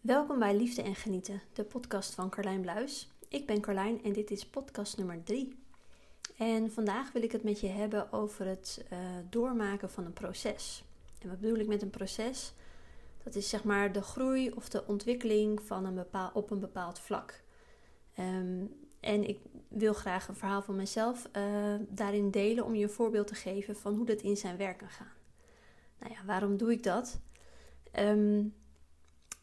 Welkom bij Liefde en Genieten, de podcast van Carlijn Bluis. Ik ben Carlijn en dit is podcast nummer 3. En vandaag wil ik het met je hebben over het uh, doormaken van een proces. En wat bedoel ik met een proces? Dat is zeg maar de groei of de ontwikkeling van een bepaal, op een bepaald vlak. Um, en ik wil graag een verhaal van mezelf uh, daarin delen om je een voorbeeld te geven van hoe dat in zijn werk kan gaan. Nou ja, waarom doe ik dat? Um,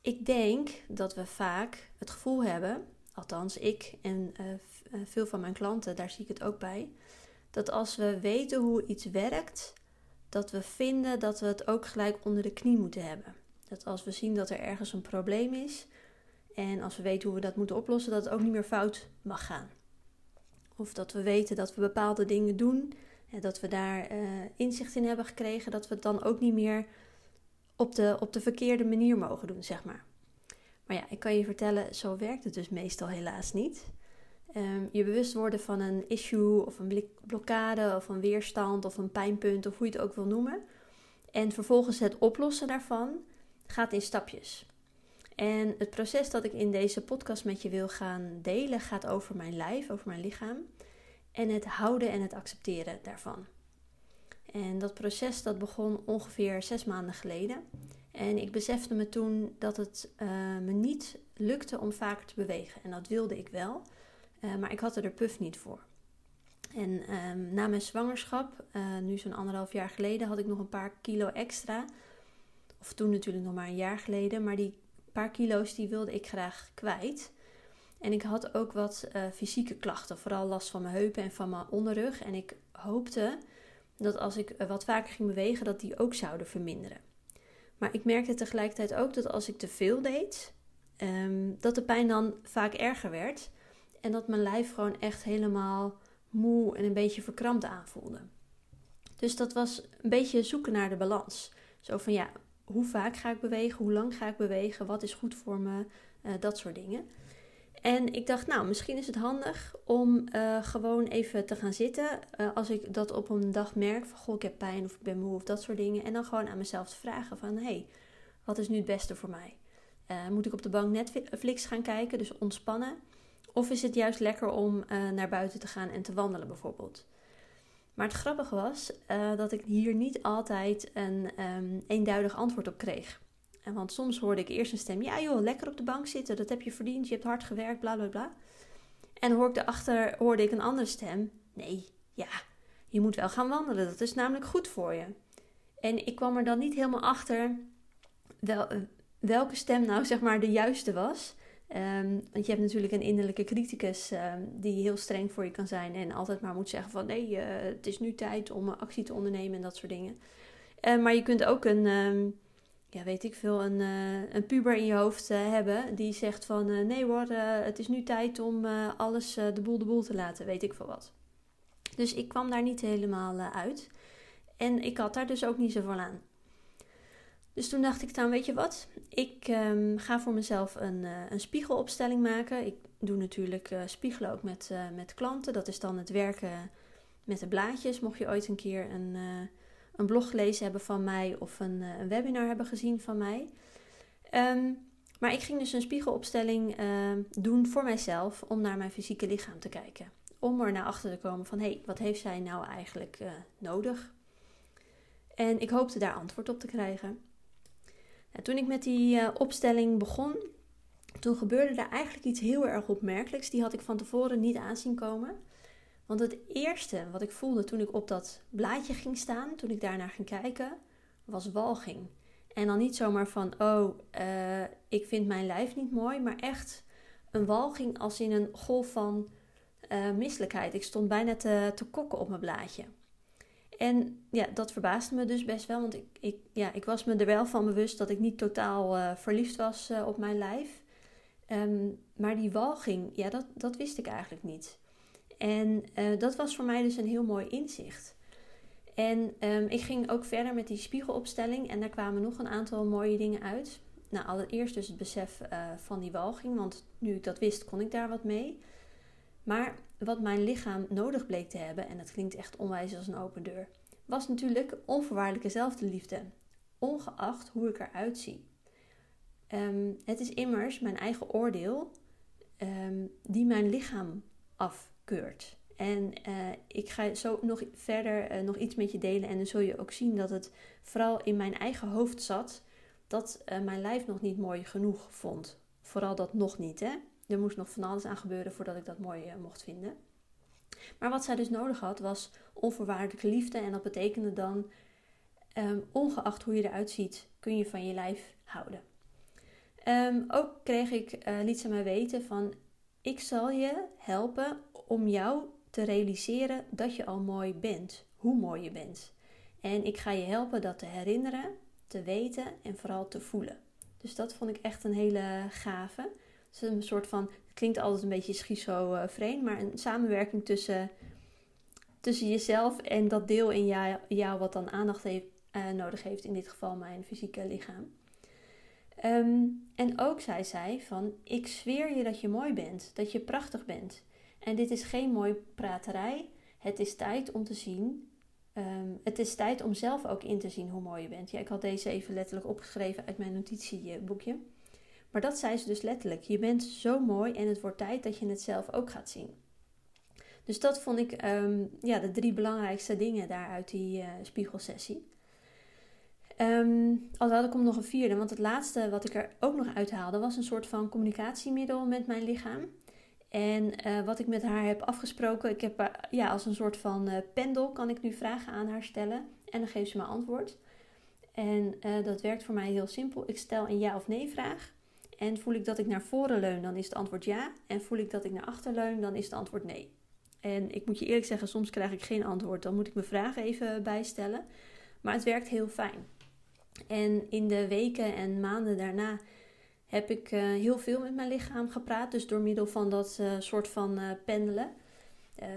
ik denk dat we vaak het gevoel hebben, althans ik en uh, veel van mijn klanten, daar zie ik het ook bij, dat als we weten hoe iets werkt, dat we vinden dat we het ook gelijk onder de knie moeten hebben. Dat als we zien dat er ergens een probleem is en als we weten hoe we dat moeten oplossen, dat het ook niet meer fout mag gaan. Of dat we weten dat we bepaalde dingen doen en dat we daar uh, inzicht in hebben gekregen, dat we het dan ook niet meer op de, op de verkeerde manier mogen doen, zeg maar. Maar ja, ik kan je vertellen, zo werkt het dus meestal helaas niet. Um, je bewust worden van een issue of een blokkade of een weerstand of een pijnpunt of hoe je het ook wil noemen. En vervolgens het oplossen daarvan gaat in stapjes. En het proces dat ik in deze podcast met je wil gaan delen gaat over mijn lijf, over mijn lichaam. En het houden en het accepteren daarvan. En dat proces dat begon ongeveer zes maanden geleden. En ik besefte me toen dat het uh, me niet lukte om vaker te bewegen. En dat wilde ik wel, uh, maar ik had er de puff niet voor. En um, na mijn zwangerschap, uh, nu zo'n anderhalf jaar geleden, had ik nog een paar kilo extra. Of toen natuurlijk nog maar een jaar geleden. Maar die paar kilo's die wilde ik graag kwijt. En ik had ook wat fysieke klachten. Vooral last van mijn heupen en van mijn onderrug. En ik hoopte dat als ik wat vaker ging bewegen, dat die ook zouden verminderen. Maar ik merkte tegelijkertijd ook dat als ik te veel deed, um, dat de pijn dan vaak erger werd. En dat mijn lijf gewoon echt helemaal moe en een beetje verkrampt aanvoelde. Dus dat was een beetje zoeken naar de balans. Zo van ja, hoe vaak ga ik bewegen? Hoe lang ga ik bewegen? Wat is goed voor me? Uh, dat soort dingen. En ik dacht, nou, misschien is het handig om uh, gewoon even te gaan zitten. Uh, als ik dat op een dag merk, van goh, ik heb pijn of ik ben moe of dat soort dingen. En dan gewoon aan mezelf te vragen van, hé, hey, wat is nu het beste voor mij? Uh, moet ik op de bank Netflix gaan kijken, dus ontspannen? Of is het juist lekker om naar buiten te gaan en te wandelen bijvoorbeeld? Maar het grappige was dat ik hier niet altijd een um, eenduidig antwoord op kreeg. En want soms hoorde ik eerst een stem: Ja, joh, lekker op de bank zitten, dat heb je verdiend, je hebt hard gewerkt, bla bla bla. En hoor ik daarachter hoorde ik een andere stem: Nee, ja, je moet wel gaan wandelen, dat is namelijk goed voor je. En ik kwam er dan niet helemaal achter wel, welke stem nou zeg maar de juiste was. Um, want je hebt natuurlijk een innerlijke criticus um, die heel streng voor je kan zijn en altijd maar moet zeggen van nee, uh, het is nu tijd om actie te ondernemen en dat soort dingen. Uh, maar je kunt ook een, um, ja, weet ik veel, een, uh, een puber in je hoofd uh, hebben die zegt van uh, nee hoor, het is nu tijd om alles de boel de boel te laten, weet ik veel wat. Dus ik kwam daar niet helemaal uit. En ik had daar dus ook niet zoveel aan. Dus toen dacht ik dan, weet je wat, ik um, ga voor mezelf een, een spiegelopstelling maken. Ik doe natuurlijk spiegelen ook met, met klanten. Dat is dan het werken met de blaadjes. Mocht je ooit een keer een een blog gelezen hebben van mij of een, eh, een webinar hebben gezien van mij. Um, maar ik ging dus een spiegelopstelling uh, doen voor mijzelf om naar mijn fysieke lichaam te kijken. Om er naar achter te komen van hé, hey, wat heeft zij nou eigenlijk uh, nodig? En ik hoopte daar antwoord op te krijgen. Nou, toen ik met die uh, opstelling begon, toen gebeurde er eigenlijk iets heel erg opmerkelijks. Die had ik van tevoren niet aanzien komen. Want het eerste wat ik voelde toen ik op dat blaadje ging staan, toen ik daarnaar ging kijken, was walging. En dan niet zomaar van, oh, uh, ik vind mijn lijf niet mooi, maar echt een walging als in een golf van uh, misselijkheid. Ik stond bijna te, te kokken op mijn blaadje. En ja, dat verbaasde me dus best wel, want ik, ik, ja, ik was me er wel van bewust dat ik niet totaal uh, verliefd was op mijn lijf. Um, maar die walging, ja, dat, dat wist ik eigenlijk niet. En uh, dat was voor mij dus een heel mooi inzicht. En um, ik ging ook verder met die spiegelopstelling en daar kwamen nog een aantal mooie dingen uit. Nou, allereerst dus het besef uh, van die walging, want nu ik dat wist, kon ik daar wat mee. Maar wat mijn lichaam nodig bleek te hebben, en dat klinkt echt onwijs als een open deur, was natuurlijk onvoorwaardelijke zelfliefde, ongeacht hoe ik eruit zie. ehm, het is immers mijn eigen oordeel ehm, die mijn lichaam afkeurt. En uh, ik ga zo nog verder uh, nog iets met je delen. En dan zul je ook zien dat het vooral in mijn eigen hoofd zat. Dat uh, mijn lijf nog niet mooi genoeg vond. Vooral dat nog niet. Hè? Er moest nog van alles aan gebeuren voordat ik dat mooi mocht vinden. Maar wat zij dus nodig had was onvoorwaardelijke liefde. En dat betekende dan, um, ongeacht hoe je eruit ziet, kun je van je lijf houden. Um, ook kreeg ik, liet ze mij weten van, ik zal je helpen om jou te realiseren dat je al mooi bent, hoe mooi je bent. En ik ga je helpen dat te herinneren, te weten en vooral te voelen. Dus dat vond ik echt een hele gave. Het is een soort van, het klinkt altijd een beetje schizofreen, maar een samenwerking tussen, tussen jezelf en dat deel in jou, wat dan aandacht heeft, uh, nodig heeft, in dit geval mijn fysieke lichaam. Um, en ook zei zij van, ik zweer je dat je mooi bent, dat je prachtig bent. En dit is geen mooi praterij. Het is tijd om te zien. Um, het is tijd om zelf ook in te zien hoe mooi je bent. Ja, ik had deze even letterlijk opgeschreven uit mijn notitieboekje. Maar dat zei ze dus letterlijk. Je bent zo mooi en het wordt tijd dat je het zelf ook gaat zien. Dus dat vond ik um, ja, de drie belangrijkste dingen daar uit die uh, spiegelsessie. Um, al had ik hem nog een vierde, want het laatste wat ik er ook nog uithaalde was een soort van communicatiemiddel met mijn lichaam. En uh, wat ik met haar heb afgesproken, ik heb ja, als een soort van uh, pendel kan ik nu vragen aan haar stellen en dan geeft ze me antwoord. En dat werkt voor mij heel simpel. Ik stel een ja of nee vraag. En voel ik dat ik naar voren leun, dan is het antwoord ja. En voel ik dat ik naar achter leun, dan is het antwoord nee. En ik moet je eerlijk zeggen, soms krijg ik geen antwoord. Dan moet ik mijn vraag even bijstellen. Maar het werkt heel fijn. En in de weken en maanden daarna heb ik uh, heel veel met mijn lichaam gepraat. Dus door middel van dat uh, soort van uh, pendelen.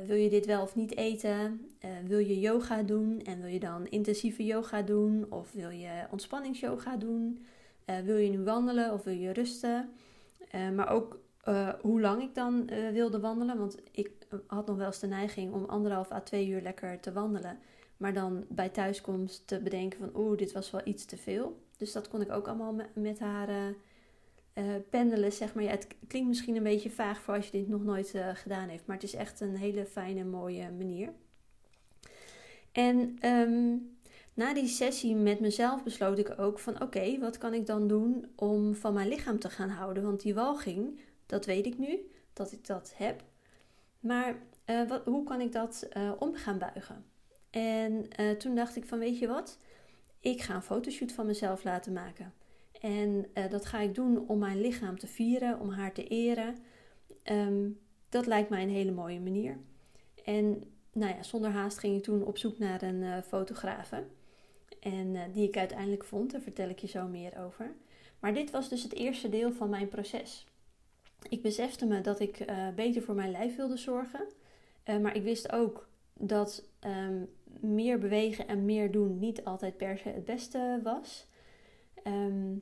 wil je dit wel of niet eten? wil je yoga doen? En wil je dan intensieve yoga doen? Of wil je ontspanningsyoga doen? wil je nu wandelen of wil je rusten? maar ook hoe lang ik dan wilde wandelen. Want ik had nog wel eens de neiging om anderhalf à twee uur lekker te wandelen. Maar dan bij thuiskomst te bedenken van oeh, dit was wel iets te veel. Dus dat kon ik ook allemaal met haar uh, pendelen, zeg maar. Ja, het klinkt misschien een beetje vaag voor als je dit nog nooit uh, gedaan heeft. Maar het is echt een hele fijne, mooie manier. En um, na die sessie met mezelf besloot ik ook van oké, wat kan ik dan doen om van mijn lichaam te gaan houden? Want die walging, dat weet ik nu, dat ik dat heb. Maar uh, wat, hoe kan ik dat om gaan buigen? En toen dacht ik van weet je wat, ik ga een fotoshoot van mezelf laten maken. En uh, dat ga ik doen om mijn lichaam te vieren, om haar te eren. Um, dat lijkt mij een hele mooie manier. En nou ja, zonder haast ging ik toen op zoek naar een uh. En uh, die ik uiteindelijk vond, daar vertel ik je zo meer over. Maar dit was dus het eerste deel van mijn proces. Ik besefte me dat ik beter voor mijn lijf wilde zorgen. maar ik wist ook dat um, meer bewegen en meer doen niet altijd per se het beste was. Um,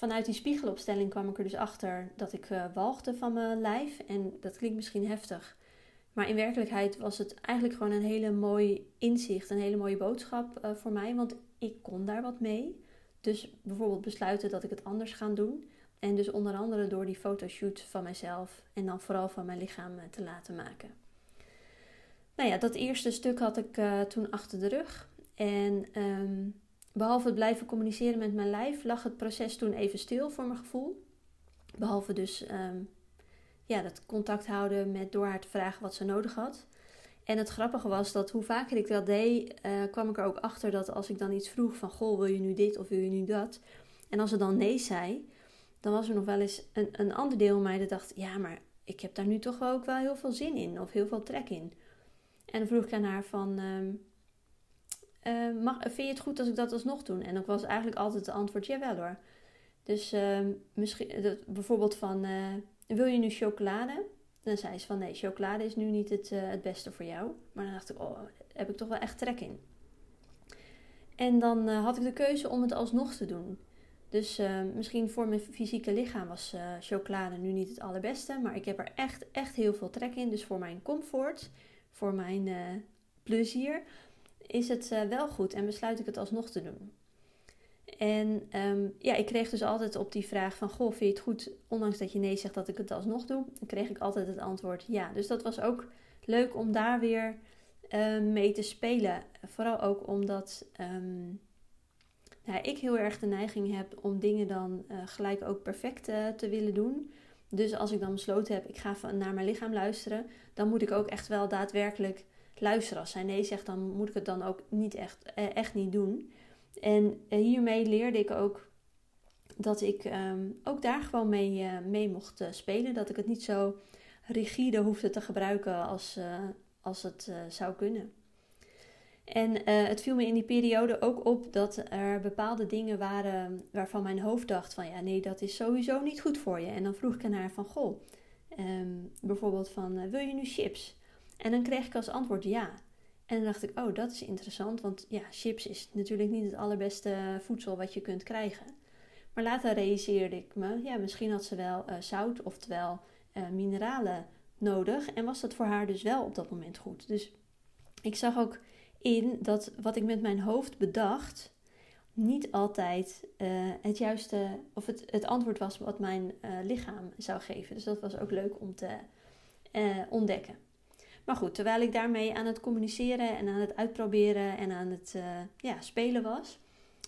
vanuit die spiegelopstelling kwam ik er dus achter dat ik uh, walgde van mijn lijf. En dat klinkt misschien heftig. Maar in werkelijkheid was het eigenlijk gewoon een hele mooi inzicht, een hele mooie boodschap uh, voor mij. Want ik kon daar wat mee. Dus bijvoorbeeld besluiten dat ik het anders ga doen. En dus onder andere door die fotoshoot van mezelf en dan vooral van mijn lichaam uh, te laten maken. Nou ja, dat eerste stuk had ik toen achter de rug. En um, Behalve het blijven communiceren met mijn lijf, lag het proces toen even stil voor mijn gevoel. Behalve dus um, ja, dat contact houden met door haar te vragen wat ze nodig had. En het grappige was dat hoe vaker ik dat deed, uh, kwam ik er ook achter dat als ik dan iets vroeg van goh, wil je nu dit of wil je nu dat? En als ze dan nee zei, dan was er nog wel eens een, een ander deel in mij dat dacht, ja, maar ik heb daar nu toch ook wel heel veel zin in of heel veel trek in. En dan vroeg ik aan haar van, um, mag, vind je het goed als ik dat alsnog doe? En dan was eigenlijk altijd het antwoord, jawel hoor. Dus uh, misschien, dat, bijvoorbeeld van, uh, wil je nu chocolade? Dan zei ze van, nee, chocolade is nu niet het, eh, het beste voor jou. Maar dan dacht ik, oh, heb ik toch wel echt trek in. En dan had ik de keuze om het alsnog te doen. Dus misschien voor mijn fysieke lichaam was chocolade nu niet het allerbeste. Maar ik heb er echt, echt heel veel trek in. Dus voor mijn comfort, voor mijn plezier is het uh, wel goed en besluit ik het alsnog te doen. En ehm, ja, ik kreeg dus altijd op die vraag van, goh, vind je het goed, ondanks dat je nee zegt, dat ik het alsnog doe? Dan kreeg ik altijd het antwoord ja. Dus dat was ook leuk om daar weer ehm, mee te spelen. Vooral ook omdat um, nou, ik heel erg de neiging heb om dingen dan uh, gelijk ook perfect uh, te willen doen. Dus als ik dan besloten heb, ik ga naar mijn lichaam luisteren, dan moet ik ook echt wel daadwerkelijk luisteren. Als zij nee zegt, dan moet ik het dan ook niet echt, eh, echt niet doen. En hiermee leerde ik ook dat ik um, ook daar gewoon mee, uh, mee mocht spelen. Dat ik het niet zo rigide hoefde te gebruiken als, als het zou kunnen. En het viel me in die periode ook op dat er bepaalde dingen waren waarvan mijn hoofd dacht van ja nee dat is sowieso niet goed voor je. En dan vroeg ik aan haar van goh, um, bijvoorbeeld van wil je nu chips? En dan kreeg ik als antwoord ja. En dan dacht ik, oh, dat is interessant, want ja, chips is natuurlijk niet het allerbeste voedsel wat je kunt krijgen. Maar later realiseerde ik me, ja, misschien had ze wel uh, zout, oftewel uh, mineralen nodig. En was dat voor haar dus wel op dat moment goed. Dus ik zag ook in dat wat ik met mijn hoofd bedacht, niet altijd het juiste, of het, het antwoord was wat mijn lichaam zou geven. Dus dat was ook leuk om te ontdekken. Maar goed, terwijl ik daarmee aan het communiceren en aan het uitproberen en aan het uh, ja, spelen was,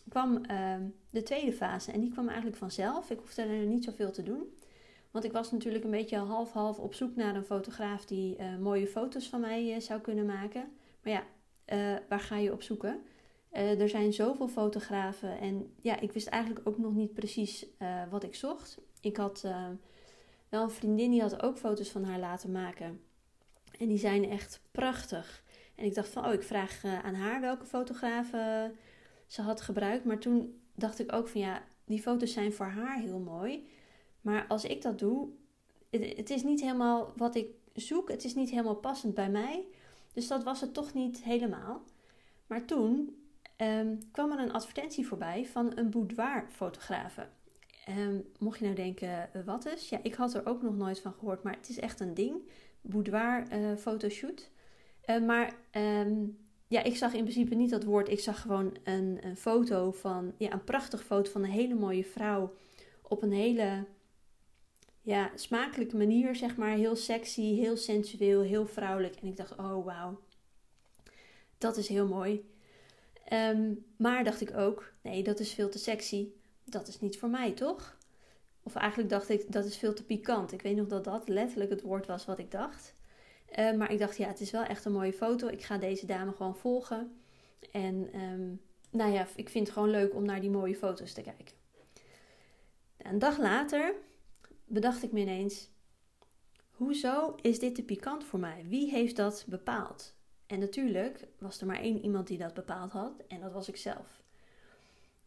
kwam uh, de tweede fase. En die kwam eigenlijk vanzelf. Ik hoefde er niet zoveel te doen. Want ik was natuurlijk een beetje half-half op zoek naar een fotograaf die uh, mooie foto's van mij uh, zou kunnen maken. Maar ja, waar ga je op zoeken? er zijn zoveel fotografen en ja, ik wist eigenlijk ook nog niet precies wat ik zocht. Ik had wel een vriendin die had ook foto's van haar laten maken. En die zijn echt prachtig. En ik dacht van, oh, ik vraag uh, aan haar welke fotograaf uh, ze had gebruikt. Maar toen dacht ik ook van, ja, die foto's zijn voor haar heel mooi. Maar als ik dat doe, het, het is niet helemaal wat ik zoek. Het is niet helemaal passend bij mij. Dus dat was het toch niet helemaal. Maar toen um, kwam er een advertentie voorbij van een boudoir-fotografe. Um, mocht je nou denken, uh, wat is? Ja, ik had er ook nog nooit van gehoord, maar het is echt een ding boudoir uh, fotoshoot. Uh, maar um, ja, ik zag in principe niet dat woord. Ik zag gewoon een, een foto van, ja, een prachtige foto van een hele mooie vrouw. Op een hele ja, smakelijke manier, zeg maar. Heel sexy, heel sensueel, heel vrouwelijk. En ik dacht, oh wauw, dat is heel mooi. Um, maar dacht ik ook, nee, dat is veel te sexy. Dat is niet voor mij, toch? Of eigenlijk dacht ik, dat is veel te pikant. Ik weet nog dat dat letterlijk het woord was wat ik dacht. Uh, maar ik dacht, ja, het is wel echt een mooie foto. Ik ga deze dame gewoon volgen. En um, nou ja, ik vind het gewoon leuk om naar die mooie foto's te kijken. Een dag later bedacht ik me ineens: hoezo is dit te pikant voor mij? Wie heeft dat bepaald? En natuurlijk was er maar één iemand die dat bepaald had, en dat was ik zelf.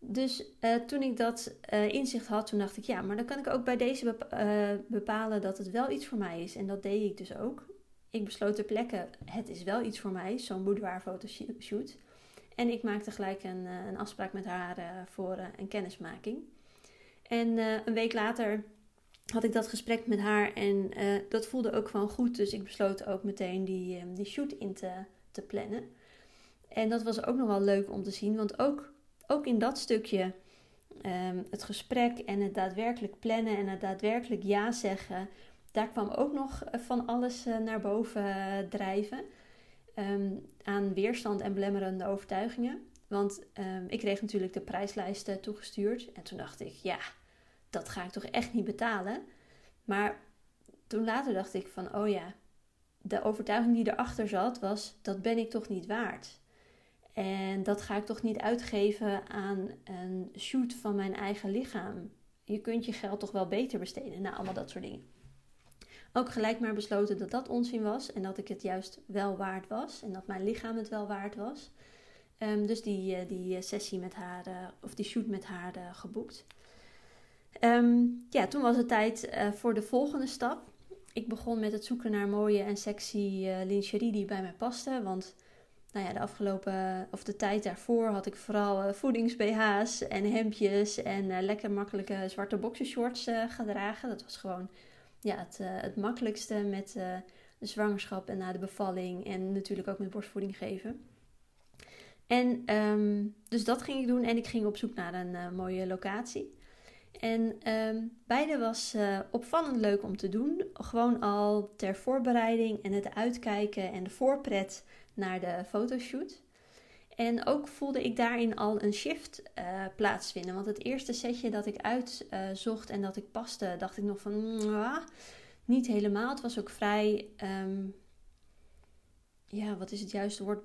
Dus uh, toen ik dat uh, inzicht had, toen dacht ik, ja, maar dan kan ik ook bij deze uh, bepalen dat het wel iets voor mij is. En dat deed ik dus ook. Ik besloot ter plekke, het is wel iets voor mij, zo'n boudoir fotoshoot. En ik maakte gelijk een, een afspraak met haar voor een kennismaking. En een week later had ik dat gesprek met haar en dat voelde ook gewoon goed. Dus ik besloot ook meteen die, die shoot in te, te plannen. En dat was ook nog wel leuk om te zien, want ook ook in dat stukje um, het gesprek en het daadwerkelijk plannen en het daadwerkelijk ja zeggen, daar kwam ook nog eh, van alles uh, naar boven uh, drijven. Um, aan weerstand en belemmerende overtuigingen. Want um, ik kreeg natuurlijk de prijslijsten toegestuurd. En toen dacht ik, ja, dat ga ik toch echt niet betalen. Maar toen later dacht ik van, oh ja, de overtuiging die erachter zat was, dat ben ik toch niet waard. En dat ga ik toch niet uitgeven aan een shoot van mijn eigen lichaam. Je kunt je geld toch wel beter besteden. Nou, allemaal dat soort dingen. Ook gelijk maar besloten dat dat onzin was en dat ik het juist wel waard was en dat mijn lichaam het wel waard was. Um, dus die, uh, die sessie met haar, uh, of die shoot met haar uh, geboekt. Um, ja, toen was het tijd voor de volgende stap. Ik begon met het zoeken naar mooie en sexy lingerie die bij mij paste. Want nou ja, de afgelopen, of de tijd daarvoor had ik vooral uh, voedings-BH's en hemdjes en uh, lekker makkelijke zwarte boxershorts uh, gedragen. Dat was gewoon ja, het, het makkelijkste met de zwangerschap en na de bevalling en natuurlijk ook met borstvoeding geven. En ehm, dus dat ging ik doen en ik ging op zoek naar een mooie locatie. En ehm, beide was opvallend leuk om te doen. Gewoon al ter voorbereiding en het uitkijken en de voorpret naar de fotoshoot. En ook voelde ik daarin al een shift uh, plaatsvinden. Want het eerste setje dat ik uitzocht en dat ik paste, dacht ik nog van niet helemaal. Het was ook vrij, um, ja, wat is het juiste woord?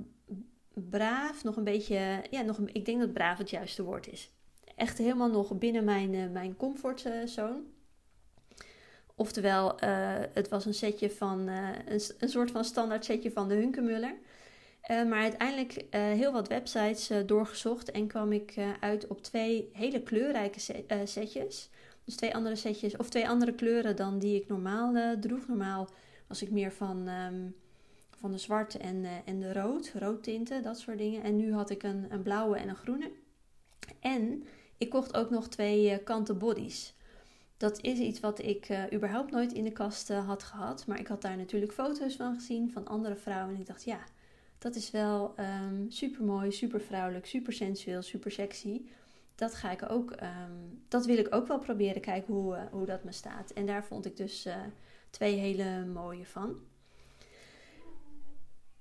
Braaf, nog een beetje, ja, nog een, ik denk dat braaf het juiste woord is echt helemaal nog binnen mijn, uh, mijn comfortzone. Oftewel, het was een setje van een, een, soort van standaard setje van de Hunkemuller. Maar uiteindelijk heel wat websites doorgezocht en kwam ik uit op twee hele kleurrijke setjes. Dus twee andere setjes, of twee andere kleuren dan die ik normaal droeg. Normaal was ik meer van, um, van de zwart en, en de rood, roodtinten, dat soort dingen. En nu had ik een, een blauwe en een groene. En ik kocht ook nog twee uh, kanten bodies. Dat is iets wat ik uh, überhaupt nooit in de kast uh, had gehad. Maar ik had daar natuurlijk foto's van gezien van andere vrouwen. En ik dacht, ja, dat is wel um, super mooi, super vrouwelijk, super sensueel, super sexy. Dat ga ik ook, um, dat wil ik ook wel proberen kijken hoe, hoe dat me staat. En daar vond ik dus twee hele mooie van.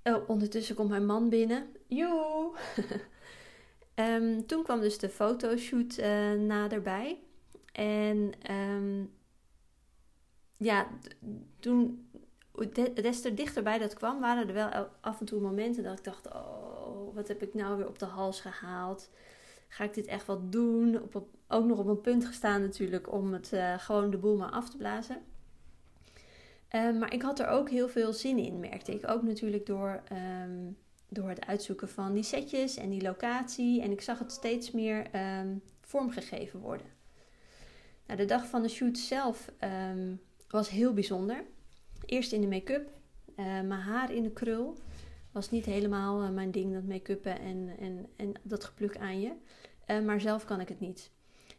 Oh, ondertussen komt mijn man binnen. Joe! Um, toen kwam dus de fotoshoot uh, naderbij. En ja, toen, des te dichterbij dat kwam, waren er wel af en toe momenten dat ik dacht: Oh, wat heb ik nou weer op de hals gehaald? Ga ik dit echt wat doen? Op, ook nog op een punt gestaan natuurlijk om het uh, gewoon de boel maar af te blazen. Um, maar ik had er ook heel veel zin in, merkte ik. Ook natuurlijk door um, door het uitzoeken van die setjes en die locatie. En ik zag het steeds meer um, vormgegeven worden. Nou, de dag van de shoot zelf was heel bijzonder. Eerst in de make-up, uh, mijn haar in de krul. Was niet helemaal uh, mijn ding, dat make-uppen en, en, en dat gepluk aan je. Uh, maar zelf kan ik het niet.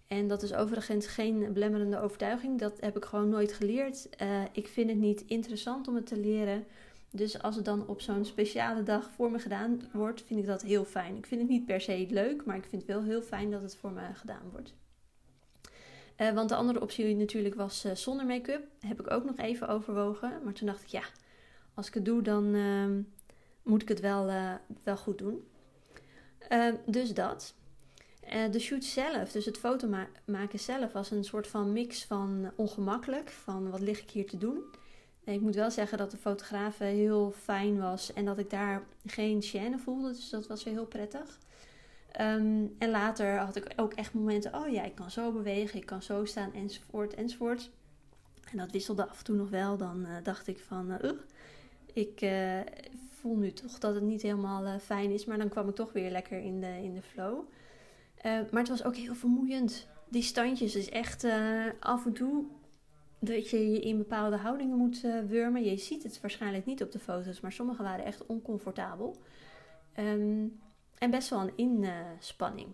En dat is overigens geen belemmerende overtuiging. Dat heb ik gewoon nooit geleerd. ik vind het niet interessant om het te leren. Dus als het dan op zo'n speciale dag voor me gedaan wordt, vind ik dat heel fijn. Ik vind het niet per se leuk, maar ik vind het wel heel fijn dat het voor me gedaan wordt. Uh, want de andere optie natuurlijk was uh, zonder make-up. Heb ik ook nog even overwogen. Maar toen dacht ik, ja, als ik het doe, dan uh, moet ik het wel, uh, wel goed doen. dus dat. de shoot zelf, dus het fotomaken ma zelf, was een soort van mix van ongemakkelijk. Van wat lig ik hier te doen? ik moet wel zeggen dat de fotograaf heel fijn was en dat ik daar geen chaîne voelde. Dus dat was weer heel prettig. Ehm, en later had ik ook echt momenten, oh ja, ik kan zo bewegen, ik kan zo staan, enzovoort, enzovoort. En dat wisselde af en toe nog wel. Dan uh, dacht ik van, uh, ik uh, voel nu toch dat het niet helemaal fijn is. Maar dan kwam ik toch weer lekker in de, in de flow. maar het was ook heel vermoeiend. Die standjes is echt af en toe dat je je in bepaalde houdingen moet wurmen. Je ziet het waarschijnlijk niet op de foto's, maar sommige waren echt oncomfortabel. Ehm, en best wel een inspanning.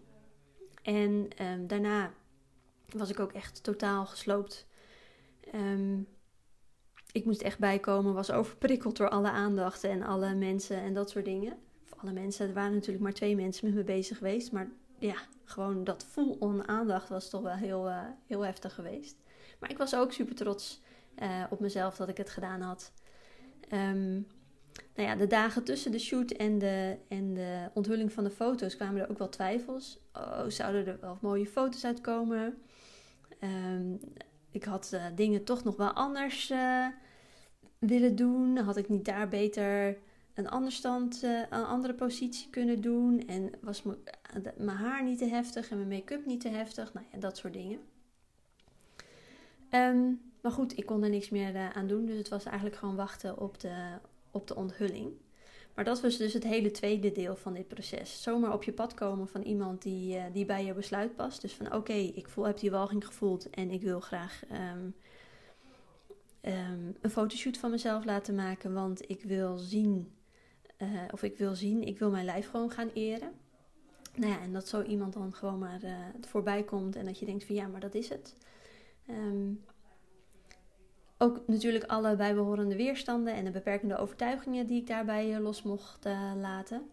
En um, daarna was ik ook echt totaal gesloopt. Um, ik moest echt bijkomen, was overprikkeld door alle aandacht en alle mensen en dat soort dingen. Of alle mensen, er waren natuurlijk maar twee mensen met me bezig geweest. Maar ja, gewoon dat full-on aandacht was toch wel heel, uh, heel heftig geweest. Maar ik was ook super trots uh, op mezelf dat ik het gedaan had. Um, nou ja, de dagen tussen de shoot en de, en de onthulling van de foto's kwamen er ook wel twijfels. Oh, zouden er wel mooie foto's uitkomen? Um, ik had uh, dingen toch nog wel anders uh, willen doen. Had ik niet daar beter een, ander stand, uh, een andere positie kunnen doen? En was mijn haar niet te heftig en mijn make-up niet te heftig? Nou ja, dat soort dingen. Um, maar goed, ik kon er niks meer aan doen. Dus het was eigenlijk gewoon wachten op de, op de onthulling. Maar dat was dus het hele tweede deel van dit proces. Zomaar op je pad komen van iemand die, uh, die bij je besluit past. Dus van oké, ik voel, heb die walging gevoeld en ik wil graag um, um, een fotoshoot van mezelf laten maken. Want ik wil zien, uh, of ik wil zien, ik wil mijn lijf gewoon gaan eren. Nou ja, en dat zo iemand dan gewoon maar uh, voorbij komt en dat je denkt van ja, maar dat is het. Um, ook natuurlijk alle bijbehorende weerstanden en de beperkende overtuigingen die ik daarbij eh, los mocht uh, laten.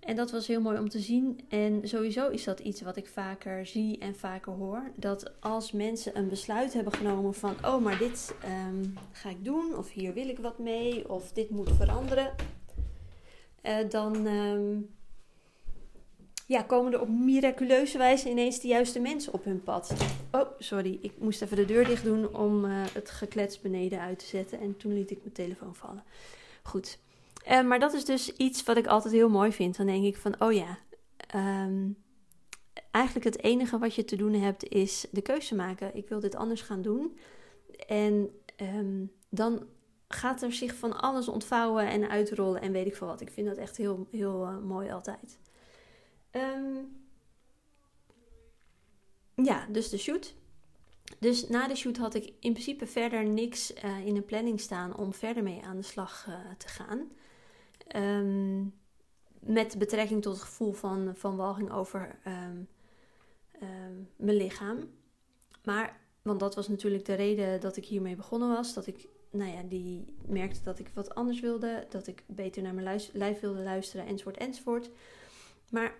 En dat was heel mooi om te zien. En sowieso is dat iets wat ik vaker zie en vaker hoor. Dat als mensen een besluit hebben genomen van, oh, maar dit ehm, ga ik doen, of hier wil ik wat mee, of dit moet veranderen, uh, dan ehm, ja, komen er op miraculeuze wijze ineens de juiste mensen op hun pad. Oh, sorry, ik moest even de deur dicht doen om uh, het geklets beneden uit te zetten. En toen liet ik mijn telefoon vallen. Goed. Uh, maar dat is dus iets wat ik altijd heel mooi vind. Dan denk ik van, oh ja, um, eigenlijk het enige wat je te doen hebt is de keuze maken. Ik wil dit anders gaan doen. En um, dan gaat er zich van alles ontvouwen en uitrollen en weet ik veel wat. Ik vind dat echt heel, heel uh, mooi altijd. Um, ja, dus de shoot. Dus na de shoot had ik in principe verder niks uh, in de planning staan om verder mee aan de slag uh, te gaan. Um, met betrekking tot het gevoel van, van walging over um, mijn lichaam. Maar, want dat was natuurlijk de reden dat ik hiermee begonnen was. Dat ik, nou ja, die merkte dat ik wat anders wilde. Dat ik beter naar mijn lijf wilde luisteren, enzovoort, enzovoort. Maar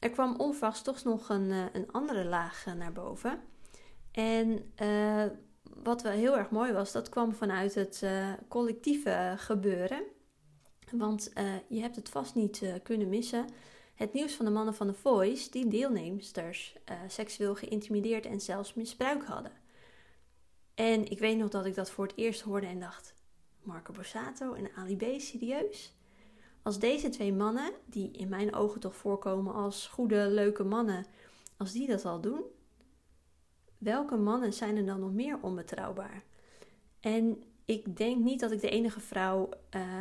er kwam onverwachts toch nog een, eh, een andere laag eh, naar boven. En uh, wat wel heel erg mooi was, dat kwam vanuit het collectieve gebeuren. Want je hebt het vast niet kunnen missen. Het nieuws van de mannen van The Voice die deelnemsters seksueel geïntimideerd en zelfs misbruik hadden. En ik weet nog dat ik dat voor het eerst hoorde en dacht: Marco Borsato en Ali B, serieus? Als deze twee mannen, die in mijn ogen toch voorkomen als goede, leuke mannen, als die dat al doen, welke mannen zijn er dan nog meer onbetrouwbaar? En ik denk niet dat ik de enige vrouw,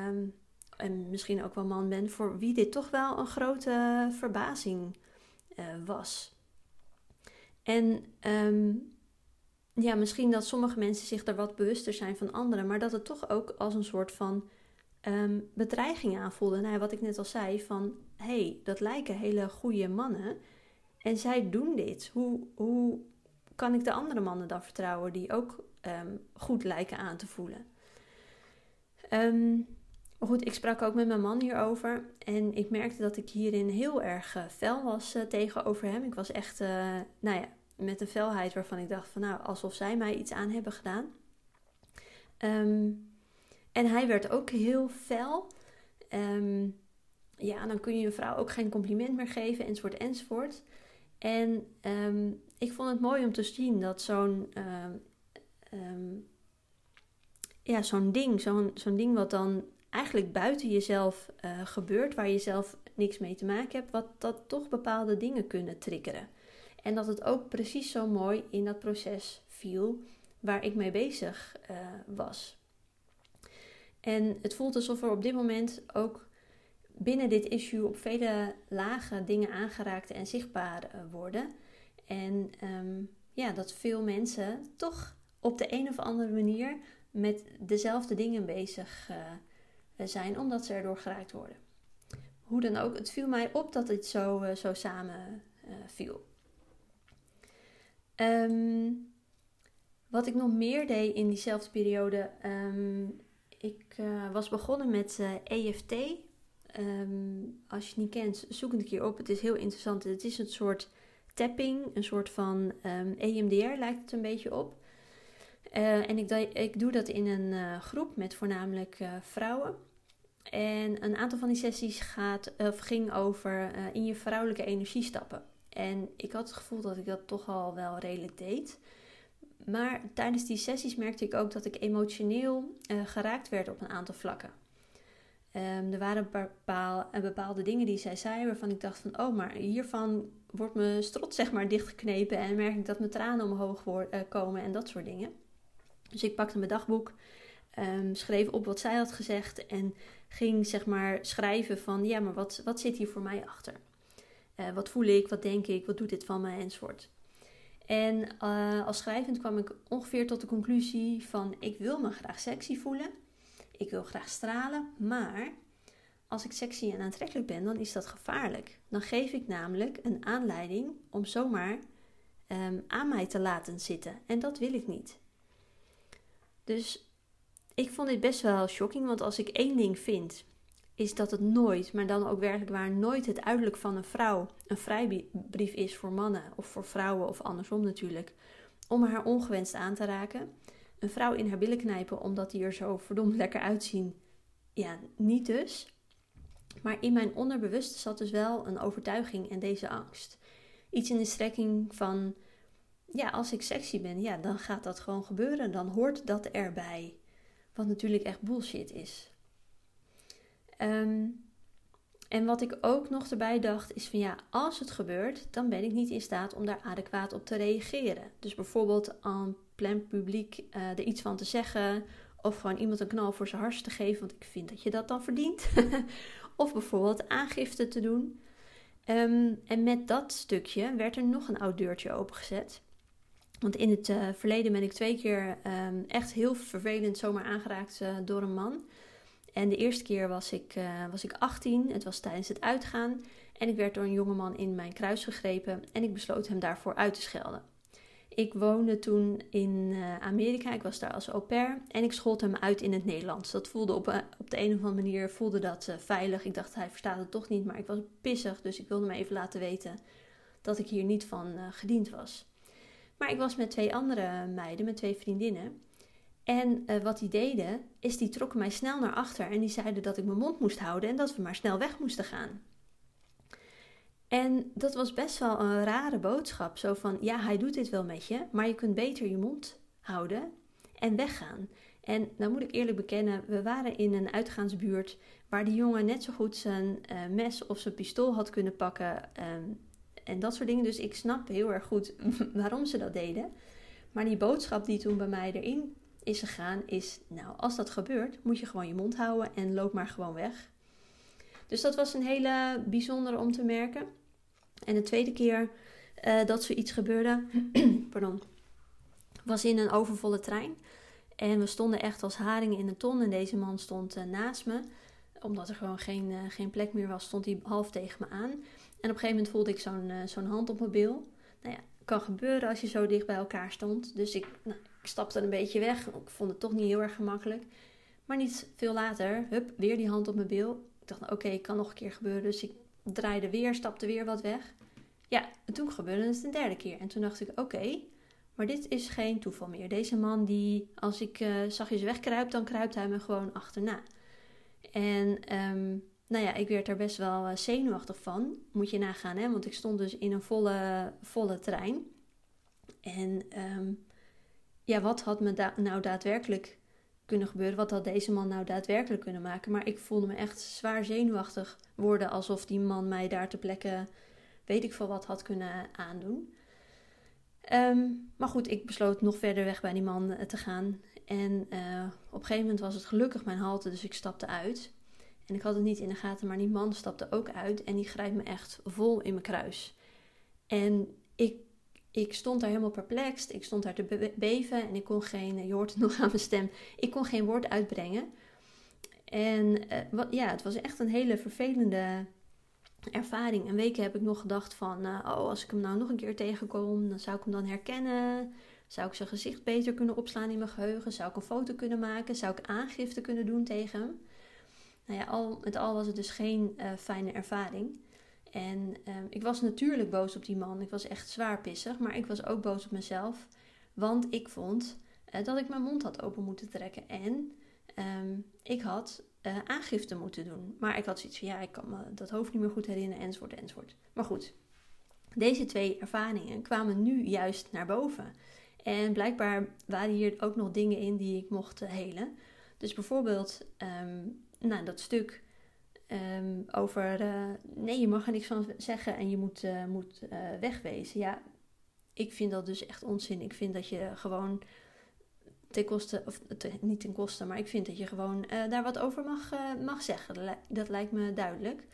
um, en misschien ook wel man ben, voor wie dit toch wel een grote verbazing uh, was. En um, ja, misschien dat sommige mensen zich er wat bewuster zijn van anderen, maar dat het toch ook als een soort van um, bedreiging aanvoelde. Nou, wat ik net al zei, van hey, dat lijken hele goede mannen. En zij doen dit. Hoe, hoe kan ik de andere mannen dan vertrouwen die ook um, goed lijken aan te voelen? Maar goed, ik sprak ook met mijn man hierover. En ik merkte dat ik hierin heel erg uh, fel was uh, tegenover hem. Ik was echt, uh, nou ja, met een felheid waarvan ik dacht van nou, alsof zij mij iets aan hebben gedaan. Um, en hij werd ook heel fel. Um, ja, dan kun je een vrouw ook geen compliment meer geven, enzovoort, enzovoort. En um, ik vond het mooi om te zien dat zo'n um, ja, zo'n ding, zo'n zo'n ding wat dan eigenlijk buiten jezelf uh, gebeurt, waar je zelf niks mee te maken hebt, wat dat toch bepaalde dingen kunnen triggeren. En dat het ook precies zo mooi in dat proces viel waar ik mee bezig uh, was. En het voelt alsof er op dit moment ook binnen dit issue op vele lagen dingen aangeraakt en zichtbaar eh, worden. En um, ja, dat veel mensen toch op de een of andere manier met dezelfde dingen bezig uh, zijn, omdat ze erdoor geraakt worden. Hoe dan ook, het viel mij op dat dit zo, uh, zo samen viel. Um, wat ik nog meer deed in diezelfde periode, um, ik uh, was begonnen met uh, eh, EFT. Um, ehm, als je het niet kent, zoek het een keer op. Het is heel interessant. Het is een soort tapping, een soort van EMDR lijkt het een beetje op. Uh, en ik, ik, doe dat in een groep met voornamelijk vrouwen. En een aantal van die sessies gaat, of ging over in je vrouwelijke energie stappen. En ik had het gevoel dat ik dat toch al wel redelijk deed. Maar tijdens die sessies merkte ik ook dat ik emotioneel uh, geraakt werd op een aantal vlakken. Um, er waren bepaal, bepaalde dingen die zij zei waarvan ik dacht van... oh, maar hiervan wordt mijn strot zeg maar dichtgeknepen... en merk ik dat mijn tranen omhoog uh, komen en dat soort dingen. Dus ik pakte mijn dagboek, um, schreef op wat zij had gezegd... en ging zeg maar schrijven van... ja, maar wat, wat zit hier voor mij achter? Uh, wat voel ik, wat denk ik, wat doet dit van mij enzovoort. En uh, als schrijvend kwam ik ongeveer tot de conclusie van ik wil me graag sexy voelen. Ik wil graag stralen, maar als ik sexy en aantrekkelijk ben, dan is dat gevaarlijk. Dan geef ik namelijk een aanleiding om zomaar um, aan mij te laten zitten. En dat wil ik niet. Dus ik vond dit best wel shocking, want als ik één ding vind, is dat het nooit, maar dan ook werkelijk waar nooit het uiterlijk van een vrouw een vrijbrief is voor mannen of voor vrouwen of andersom natuurlijk, om haar ongewenst aan te raken. Een vrouw in haar billen knijpen omdat die er zo verdomd lekker uitzien, ja, niet dus. Maar in mijn onderbewuste zat dus wel een overtuiging en deze angst. Iets in de strekking van, ja, als ik sexy ben, ja, dan gaat dat gewoon gebeuren. Dan hoort dat erbij. Wat natuurlijk echt bullshit is. Ehm, en wat ik ook nog erbij dacht is van ja, als het gebeurt, dan ben ik niet in staat om daar adequaat op te reageren. Dus bijvoorbeeld aan plan publiek uh, er iets van te zeggen of gewoon iemand een knal voor zijn hars te geven, want ik vind dat je dat dan verdient. of bijvoorbeeld aangifte te doen. Ehm, en met dat stukje werd er nog een oud deurtje opengezet. Want in het uh, verleden ben ik twee keer um, echt heel vervelend zomaar aangeraakt uh, door een man. En de eerste keer was ik, uh, was ik 18, het was tijdens het uitgaan. En ik werd door een jongeman in mijn kruis gegrepen en ik besloot hem daarvoor uit te schelden. Ik woonde toen in Amerika, ik was daar als au pair en ik schold hem uit in het Nederlands. Dat voelde op, op de een of andere manier voelde dat veilig. Ik dacht hij verstaat het toch niet, maar ik was pissig, dus ik wilde me even laten weten dat ik hier niet van gediend was. Maar ik was met twee andere meiden, met twee vriendinnen. En uh, wat die deden, is die trokken mij snel naar achter en die zeiden dat ik mijn mond moest houden en dat we maar snel weg moesten gaan. En dat was best wel een rare boodschap. Zo van, ja, hij doet dit wel met je, maar je kunt beter je mond houden en weggaan. En nou moet ik eerlijk bekennen, we waren in een uitgaansbuurt waar die jongen net zo goed zijn uh, mes of zijn pistool had kunnen pakken. Um, en dat soort dingen. Dus ik snap heel erg goed waarom ze dat deden. Maar die boodschap die toen bij mij erin is gegaan, is: Nou, als dat gebeurt, moet je gewoon je mond houden en loop maar gewoon weg. Dus dat was een hele bijzondere om te merken. En de tweede keer uh, dat zoiets gebeurde, pardon, was in een overvolle trein. En we stonden echt als haringen in een ton. En deze man stond uh, naast me. Omdat er gewoon geen, uh, geen plek meer was, stond hij half tegen me aan. En op een gegeven moment voelde ik zo'n zo'n hand op mijn bil. Nou ja, kan gebeuren als je zo dicht bij elkaar stond. Dus ik, nou, ik stapte een beetje weg. Ik vond het toch niet heel erg gemakkelijk. Maar niet veel later, hup, weer die hand op mijn bil. Ik dacht, oké, kan nog een keer gebeuren. Dus ik draaide weer, stapte weer wat weg. Ja, en toen gebeurde het een derde keer. En toen dacht ik, oké, maar dit is geen toeval meer. Deze man die, als ik uh, zachtjes wegkruip, dan kruipt hij me gewoon achterna. En um, nou ja, ik werd er best wel eh, zenuwachtig van. Moet je nagaan, hè? Want ik stond dus in een volle, volle trein. En um, ja, wat had me nou daadwerkelijk kunnen gebeuren? Wat had deze man nou daadwerkelijk kunnen maken? Maar ik voelde me echt zwaar zenuwachtig worden. Alsof die man mij daar ter plekke, weet ik veel wat, had kunnen aandoen. Um, maar goed, ik besloot nog verder weg bij die man eh, te gaan. En uh, op een gegeven moment was het gelukkig mijn halte, dus ik stapte uit. En ik had het niet in de gaten, maar die man stapte ook uit en die grijpt me echt vol in mijn kruis. En ik, ik stond daar helemaal perplex. Ik stond daar te beven en ik kon geen, je nog aan mijn stem, ik kon geen woord uitbrengen. En uh, wat, ja, het was echt een hele vervelende ervaring. En weken heb ik nog gedacht van, uh, oh, als ik hem nou nog een keer tegenkom, dan zou ik hem dan herkennen. Zou ik zijn gezicht beter kunnen opslaan in mijn geheugen? Zou ik een foto kunnen maken? Zou ik aangifte kunnen doen tegen hem? nou ja, al met al was het dus geen uh, fijne ervaring. En um, ik was natuurlijk boos op die man. Ik was echt zwaar pissig. Maar ik was ook boos op mezelf. Want ik vond uh, dat ik mijn mond had open moeten trekken. En um, ik had uh, aangifte moeten doen. Maar ik had zoiets van, ja, ik kan me dat hoofd niet meer goed herinneren, enzovoort, enzovoort. Maar goed, deze twee ervaringen kwamen nu juist naar boven. En blijkbaar waren hier ook nog dingen in die ik mocht helen. Dus bijvoorbeeld um, nou, dat stuk um, over uh, nee, je mag er niks van zeggen en je moet, uh, moet uh, wegwezen. Ja, ik vind dat dus echt onzin. Ik vind dat je gewoon ten koste, of niet ten koste, maar ik vind dat je gewoon daar wat over mag, mag zeggen. Dat, lijkt me duidelijk.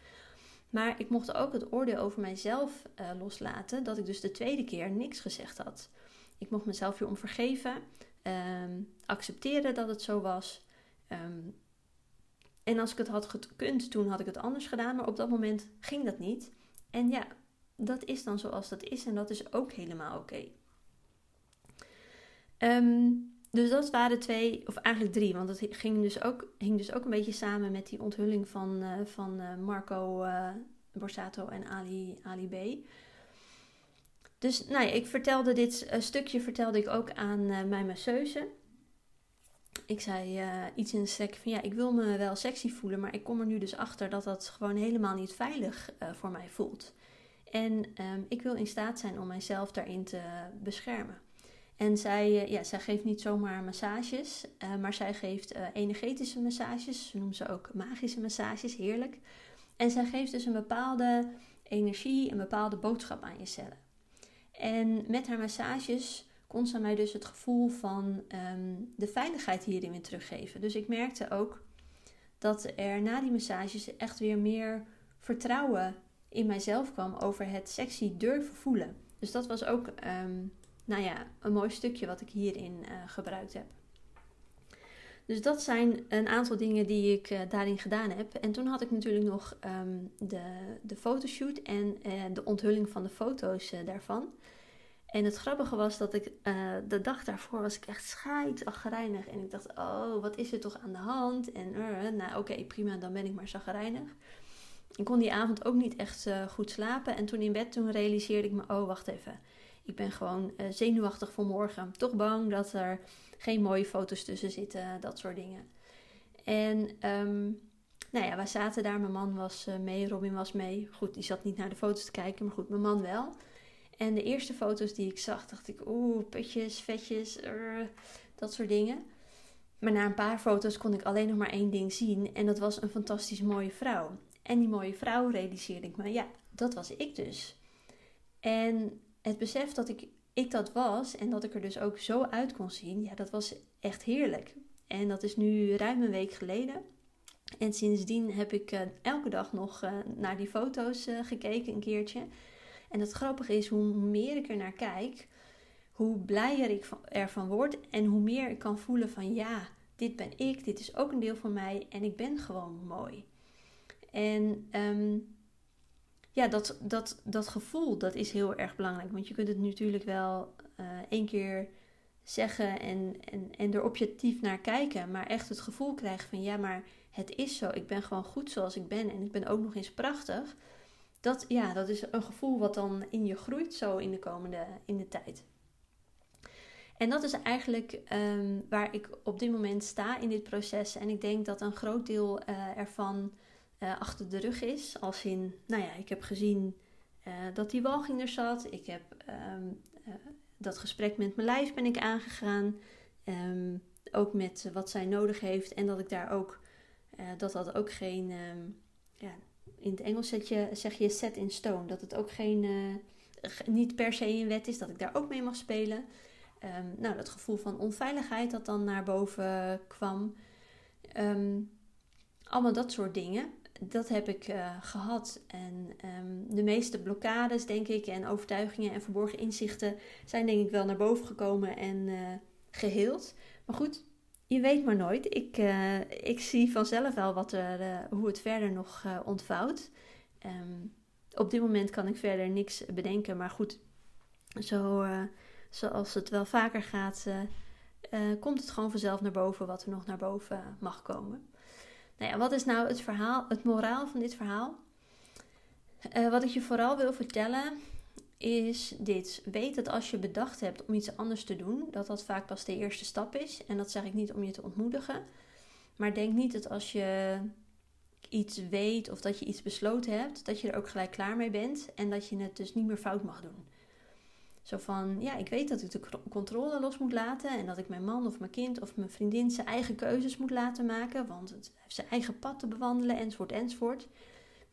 Maar ik mocht ook het oordeel over mijzelf loslaten, dat ik dus de tweede keer niks gezegd had. Ik mocht mezelf hierom vergeven, um, accepteren dat het zo was. Um, en als ik het had gekund, toen had ik het anders gedaan. Maar op dat moment ging dat niet. En ja, dat is dan zoals dat is. En dat is ook helemaal oké. Ehm, dus dat waren twee, of eigenlijk drie, want het ging dus ook, hing dus ook een beetje samen met die onthulling van, uh, van uh, Marco uh, Borsato en Ali, Ali B. Dus nou ik vertelde dit stukje vertelde ik ook aan mijn masseuse. Ik zei iets in de stek van ja, ik wil me wel sexy voelen, maar ik kom er nu dus achter dat dat gewoon helemaal niet veilig voor mij voelt. En um, ik wil in staat zijn om mijzelf daarin te beschermen. En zij, eh, ja, zij geeft niet zomaar massages, maar zij geeft energetische massages. Ze noemt ze ook magische massages, heerlijk. En zij geeft dus een bepaalde energie, een bepaalde boodschap aan je cellen. En met haar massages kon ze mij dus het gevoel van um, de veiligheid hierin weer teruggeven. Dus ik merkte ook dat er na die massages echt weer meer vertrouwen in mijzelf kwam over het sexy durven voelen. Dus dat was ook um, nou ja, een mooi stukje wat ik hierin uh, gebruikt heb. Dus dat zijn een aantal dingen die ik uh, daarin gedaan heb. En toen had ik natuurlijk nog um, de, de fotoshoot en uh, de onthulling van de foto's daarvan. En het grappige was dat ik de dag daarvoor was ik echt scheidsaggerijnig. En ik dacht, oh, wat is er toch aan de hand? En nou oké, prima, dan ben ik maar zaggerijnig. Ik kon die avond ook niet echt goed slapen. En toen in bed, toen realiseerde ik me, oh, wacht even ik ben gewoon uh, zenuwachtig voor morgen. Toch bang dat er geen mooie foto's tussen zitten, dat soort dingen. En um, nou ja, wij zaten daar. Mijn man was uh, mee, Robin was mee. Goed, die zat niet naar de foto's te kijken, maar goed, mijn man wel. En de eerste foto's die ik zag, dacht ik, oeh, putjes, vetjes, dat soort dingen. Maar na een paar foto's kon ik alleen nog maar één ding zien. En dat was een fantastisch mooie vrouw. En die mooie vrouw realiseerde ik me, ja, dat was ik dus. En het besef dat ik, ik dat was en dat ik er dus ook zo uit kon zien, ja, dat was echt heerlijk. En dat is nu ruim een week geleden. En sindsdien heb ik uh, elke dag nog uh, naar die foto's uh, gekeken, een keertje. En het grappige is, hoe meer ik er naar kijk, hoe blijer ik ervan word. En hoe meer ik kan voelen van ja, dit ben ik, dit is ook een deel van mij en ik ben gewoon mooi. En um, ja, dat, dat, dat gevoel, dat is heel erg belangrijk. Want je kunt het natuurlijk wel uh, één keer zeggen en, en, en er objectief naar kijken. Maar echt het gevoel krijgen van ja, maar het is zo. Ik ben gewoon goed zoals ik ben. En ik ben ook nog eens prachtig. Dat, ja, dat is een gevoel wat dan in je groeit zo in de komende in de tijd. En dat is eigenlijk um, waar ik op dit moment sta in dit proces. En ik denk dat een groot deel uh, ervan uh, achter de rug is. Als in, nou ja, ik heb gezien uh, dat die walging er zat. Ik heb uh, dat gesprek met mijn lijf ben ik aangegaan. Um, ook met wat zij nodig heeft. En dat ik daar ook, dat dat ook geen, ja, in het Engels zeg je, set in stone. Dat het ook geen, niet per se een wet is. Dat ik daar ook mee mag spelen. nou, dat gevoel van onveiligheid dat dan naar boven kwam. allemaal dat soort dingen dat heb ik uh, gehad. En um, de meeste blokkades, denk ik, en overtuigingen en verborgen inzichten zijn denk ik wel naar boven gekomen en uh, geheeld. Maar goed, je weet maar nooit. Ik, uh, ik zie vanzelf wel wat er, hoe het verder nog ontvouwt. Um, op dit moment kan ik verder niks bedenken. Maar goed, zo, zoals het wel vaker gaat, komt het gewoon vanzelf naar boven wat er nog naar boven mag komen. Nou ja, wat is nou het verhaal, het moraal van dit verhaal? Wat ik je vooral wil vertellen is dit. Weet dat als je bedacht hebt om iets anders te doen, dat dat vaak pas de eerste stap is. En dat zeg ik niet om je te ontmoedigen. Maar denk niet dat als je iets weet of dat je iets besloten hebt, dat je er ook gelijk klaar mee bent en dat je het dus niet meer fout mag doen. Zo van, ja, ik weet dat ik de controle los moet laten en dat ik mijn man of mijn kind of mijn vriendin zijn eigen keuzes moet laten maken, want het heeft zijn eigen pad te bewandelen, enzovoort, enzovoort.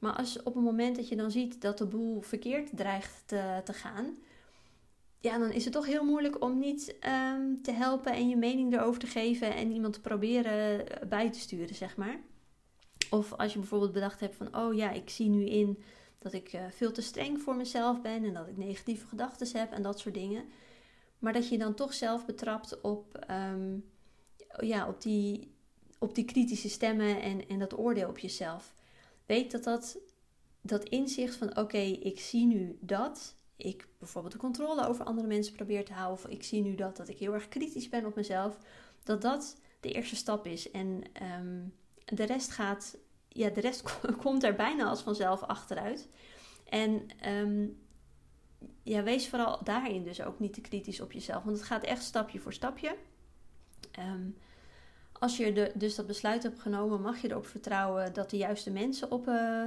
Maar als op een moment dat je dan ziet dat de boel verkeerd dreigt te, gaan, ja, dan is het toch heel moeilijk om niet um, te helpen en je mening erover te geven en iemand te proberen bij te sturen, zeg maar. Of als je bijvoorbeeld bedacht hebt van, oh ja, ik zie nu in dat ik uh, veel te streng voor mezelf ben en dat ik negatieve gedachten heb en dat soort dingen. Maar dat je dan toch zelf betrapt op, um, ja, op, die, op die kritische stemmen en, en dat oordeel op jezelf. Weet dat dat, dat inzicht van oké, ik zie nu dat ik bijvoorbeeld de controle over andere mensen probeer te houden, of ik zie nu dat, dat ik heel erg kritisch ben op mezelf, dat dat de eerste stap is. En ehm, de rest gaat, ja, de rest komt er bijna als vanzelf achteruit. En ehm, ja, wees vooral daarin dus ook niet te kritisch op jezelf, want het gaat echt stapje voor stapje. Ehm, als je de, dus dat besluit hebt genomen, mag je erop vertrouwen dat de juiste mensen op, uh,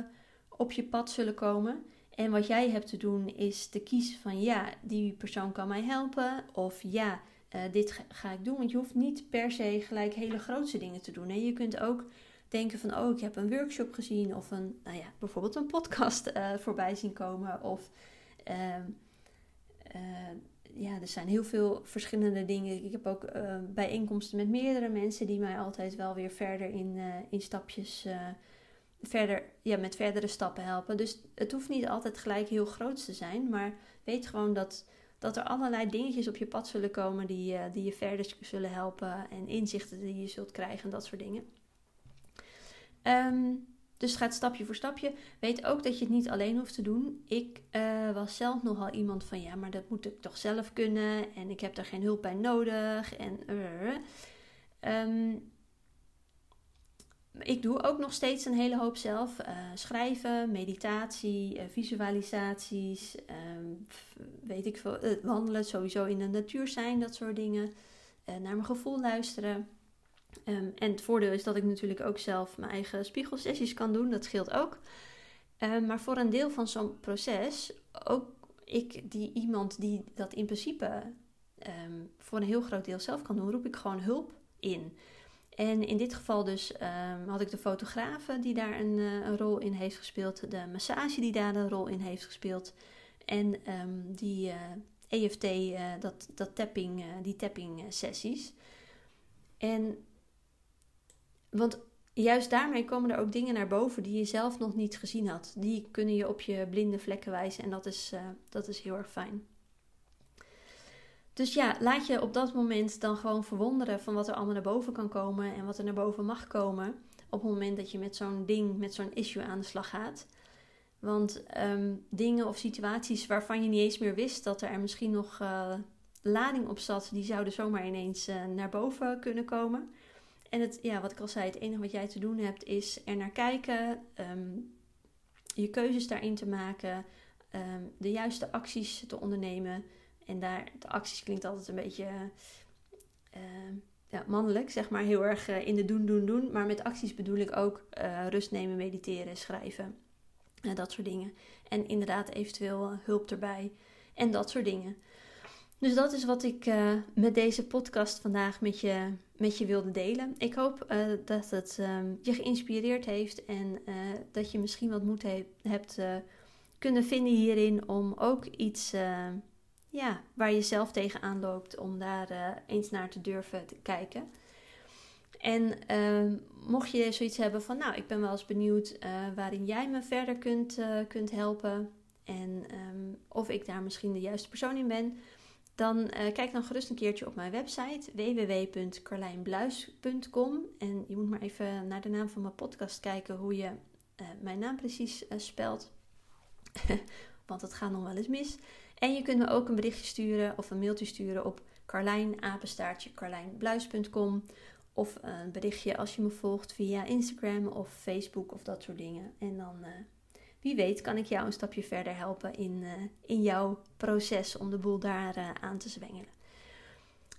op je pad zullen komen. En wat jij hebt te doen is te kiezen van ja, die persoon kan mij helpen. Of ja, uh, dit ga ik doen. Want je hoeft niet per se gelijk hele grootste dingen te doen. Hè. Je kunt ook denken van oh, ik heb een workshop gezien. Of een, nou ja, bijvoorbeeld een podcast uh, voorbij zien komen. Of uh, ja, er zijn heel veel verschillende dingen. Ik heb ook bijeenkomsten met meerdere mensen die mij altijd wel weer verder in, in stapjes verder, ja, met verdere stappen helpen. Dus het hoeft niet altijd gelijk heel groot te zijn, maar weet gewoon dat, dat er allerlei dingetjes op je pad zullen komen die, uh, die je verder zullen helpen en inzichten die je zult krijgen en dat soort dingen. Um, dus het gaat stapje voor stapje. Weet ook dat je het niet alleen hoeft te doen. Ik uh, was zelf nogal iemand van ja, maar dat moet ik toch zelf kunnen en ik heb er geen hulp bij nodig. En, uh, ik doe ook nog steeds een hele hoop zelf. Uh, schrijven, meditatie, visualisaties, uh, weet ik veel, wandelen, sowieso in de natuur zijn, dat soort dingen. naar mijn gevoel luisteren. Um, en het voordeel is dat ik natuurlijk ook zelf mijn eigen spiegelsessies kan doen, dat scheelt ook. Um, maar voor een deel van zo'n proces, ook ik, die iemand die dat in principe um, voor een heel groot deel zelf kan doen, roep ik gewoon hulp in. En in dit geval dus had ik de fotografe die daar een, uh, een, rol in heeft gespeeld, de massage die daar een rol in heeft gespeeld en die EFT, uh, dat, dat tapping, die tapping sessies. En want juist daarmee komen er ook dingen naar boven die je zelf nog niet gezien had. Die kunnen je op je blinde vlekken wijzen en dat is, dat is heel erg fijn. Dus ja, laat je op dat moment dan gewoon verwonderen van wat er allemaal naar boven kan komen en wat er naar boven mag komen. Op het moment dat je met zo'n ding, met zo'n issue aan de slag gaat. Want um, dingen of situaties waarvan je niet eens meer wist dat er, misschien nog uh, lading op zat, die zouden zomaar ineens uh, naar boven kunnen komen. En het, ja, wat ik al zei, het enige wat jij te doen hebt is er naar kijken, um, je keuzes daarin te maken, um, de juiste acties te ondernemen. En daar, de acties klinkt altijd een beetje uh, ja, mannelijk, zeg maar. Heel erg uh, in de doen, doen, doen. Maar met acties bedoel ik ook uh, rust nemen, mediteren, schrijven. dat soort dingen. En inderdaad eventueel hulp erbij. En dat soort dingen. Dus dat is wat ik met deze podcast vandaag met je, met je wilde delen. Ik hoop dat het um, je geïnspireerd heeft. En dat je misschien wat moed he hebt kunnen vinden hierin om ook iets ja, waar je zelf tegenaan loopt, om daar eens naar te durven te kijken. En uh, mocht je zoiets hebben van, nou, ik ben wel eens benieuwd waarin jij me verder kunt, kunt helpen. En um, of ik daar misschien de juiste persoon in ben. Dan kijk dan gerust een keertje op mijn website www.carlijnbluis.com. En je moet maar even naar de naam van mijn podcast kijken hoe je mijn naam precies spelt. Want het gaat nog wel eens mis. En je kunt me ook een berichtje sturen of een mailtje sturen op carlijnapenstaartje carlijnbluis.com of een berichtje als je me volgt via Instagram of Facebook of dat soort dingen. En dan, wie weet, kan ik jou een stapje verder helpen in, uh, in jouw proces om de boel daar uh, aan te zwengelen.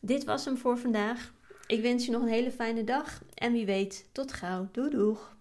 Dit was hem voor vandaag. Ik wens je nog een hele fijne dag en wie weet, tot gauw. Doei doeg!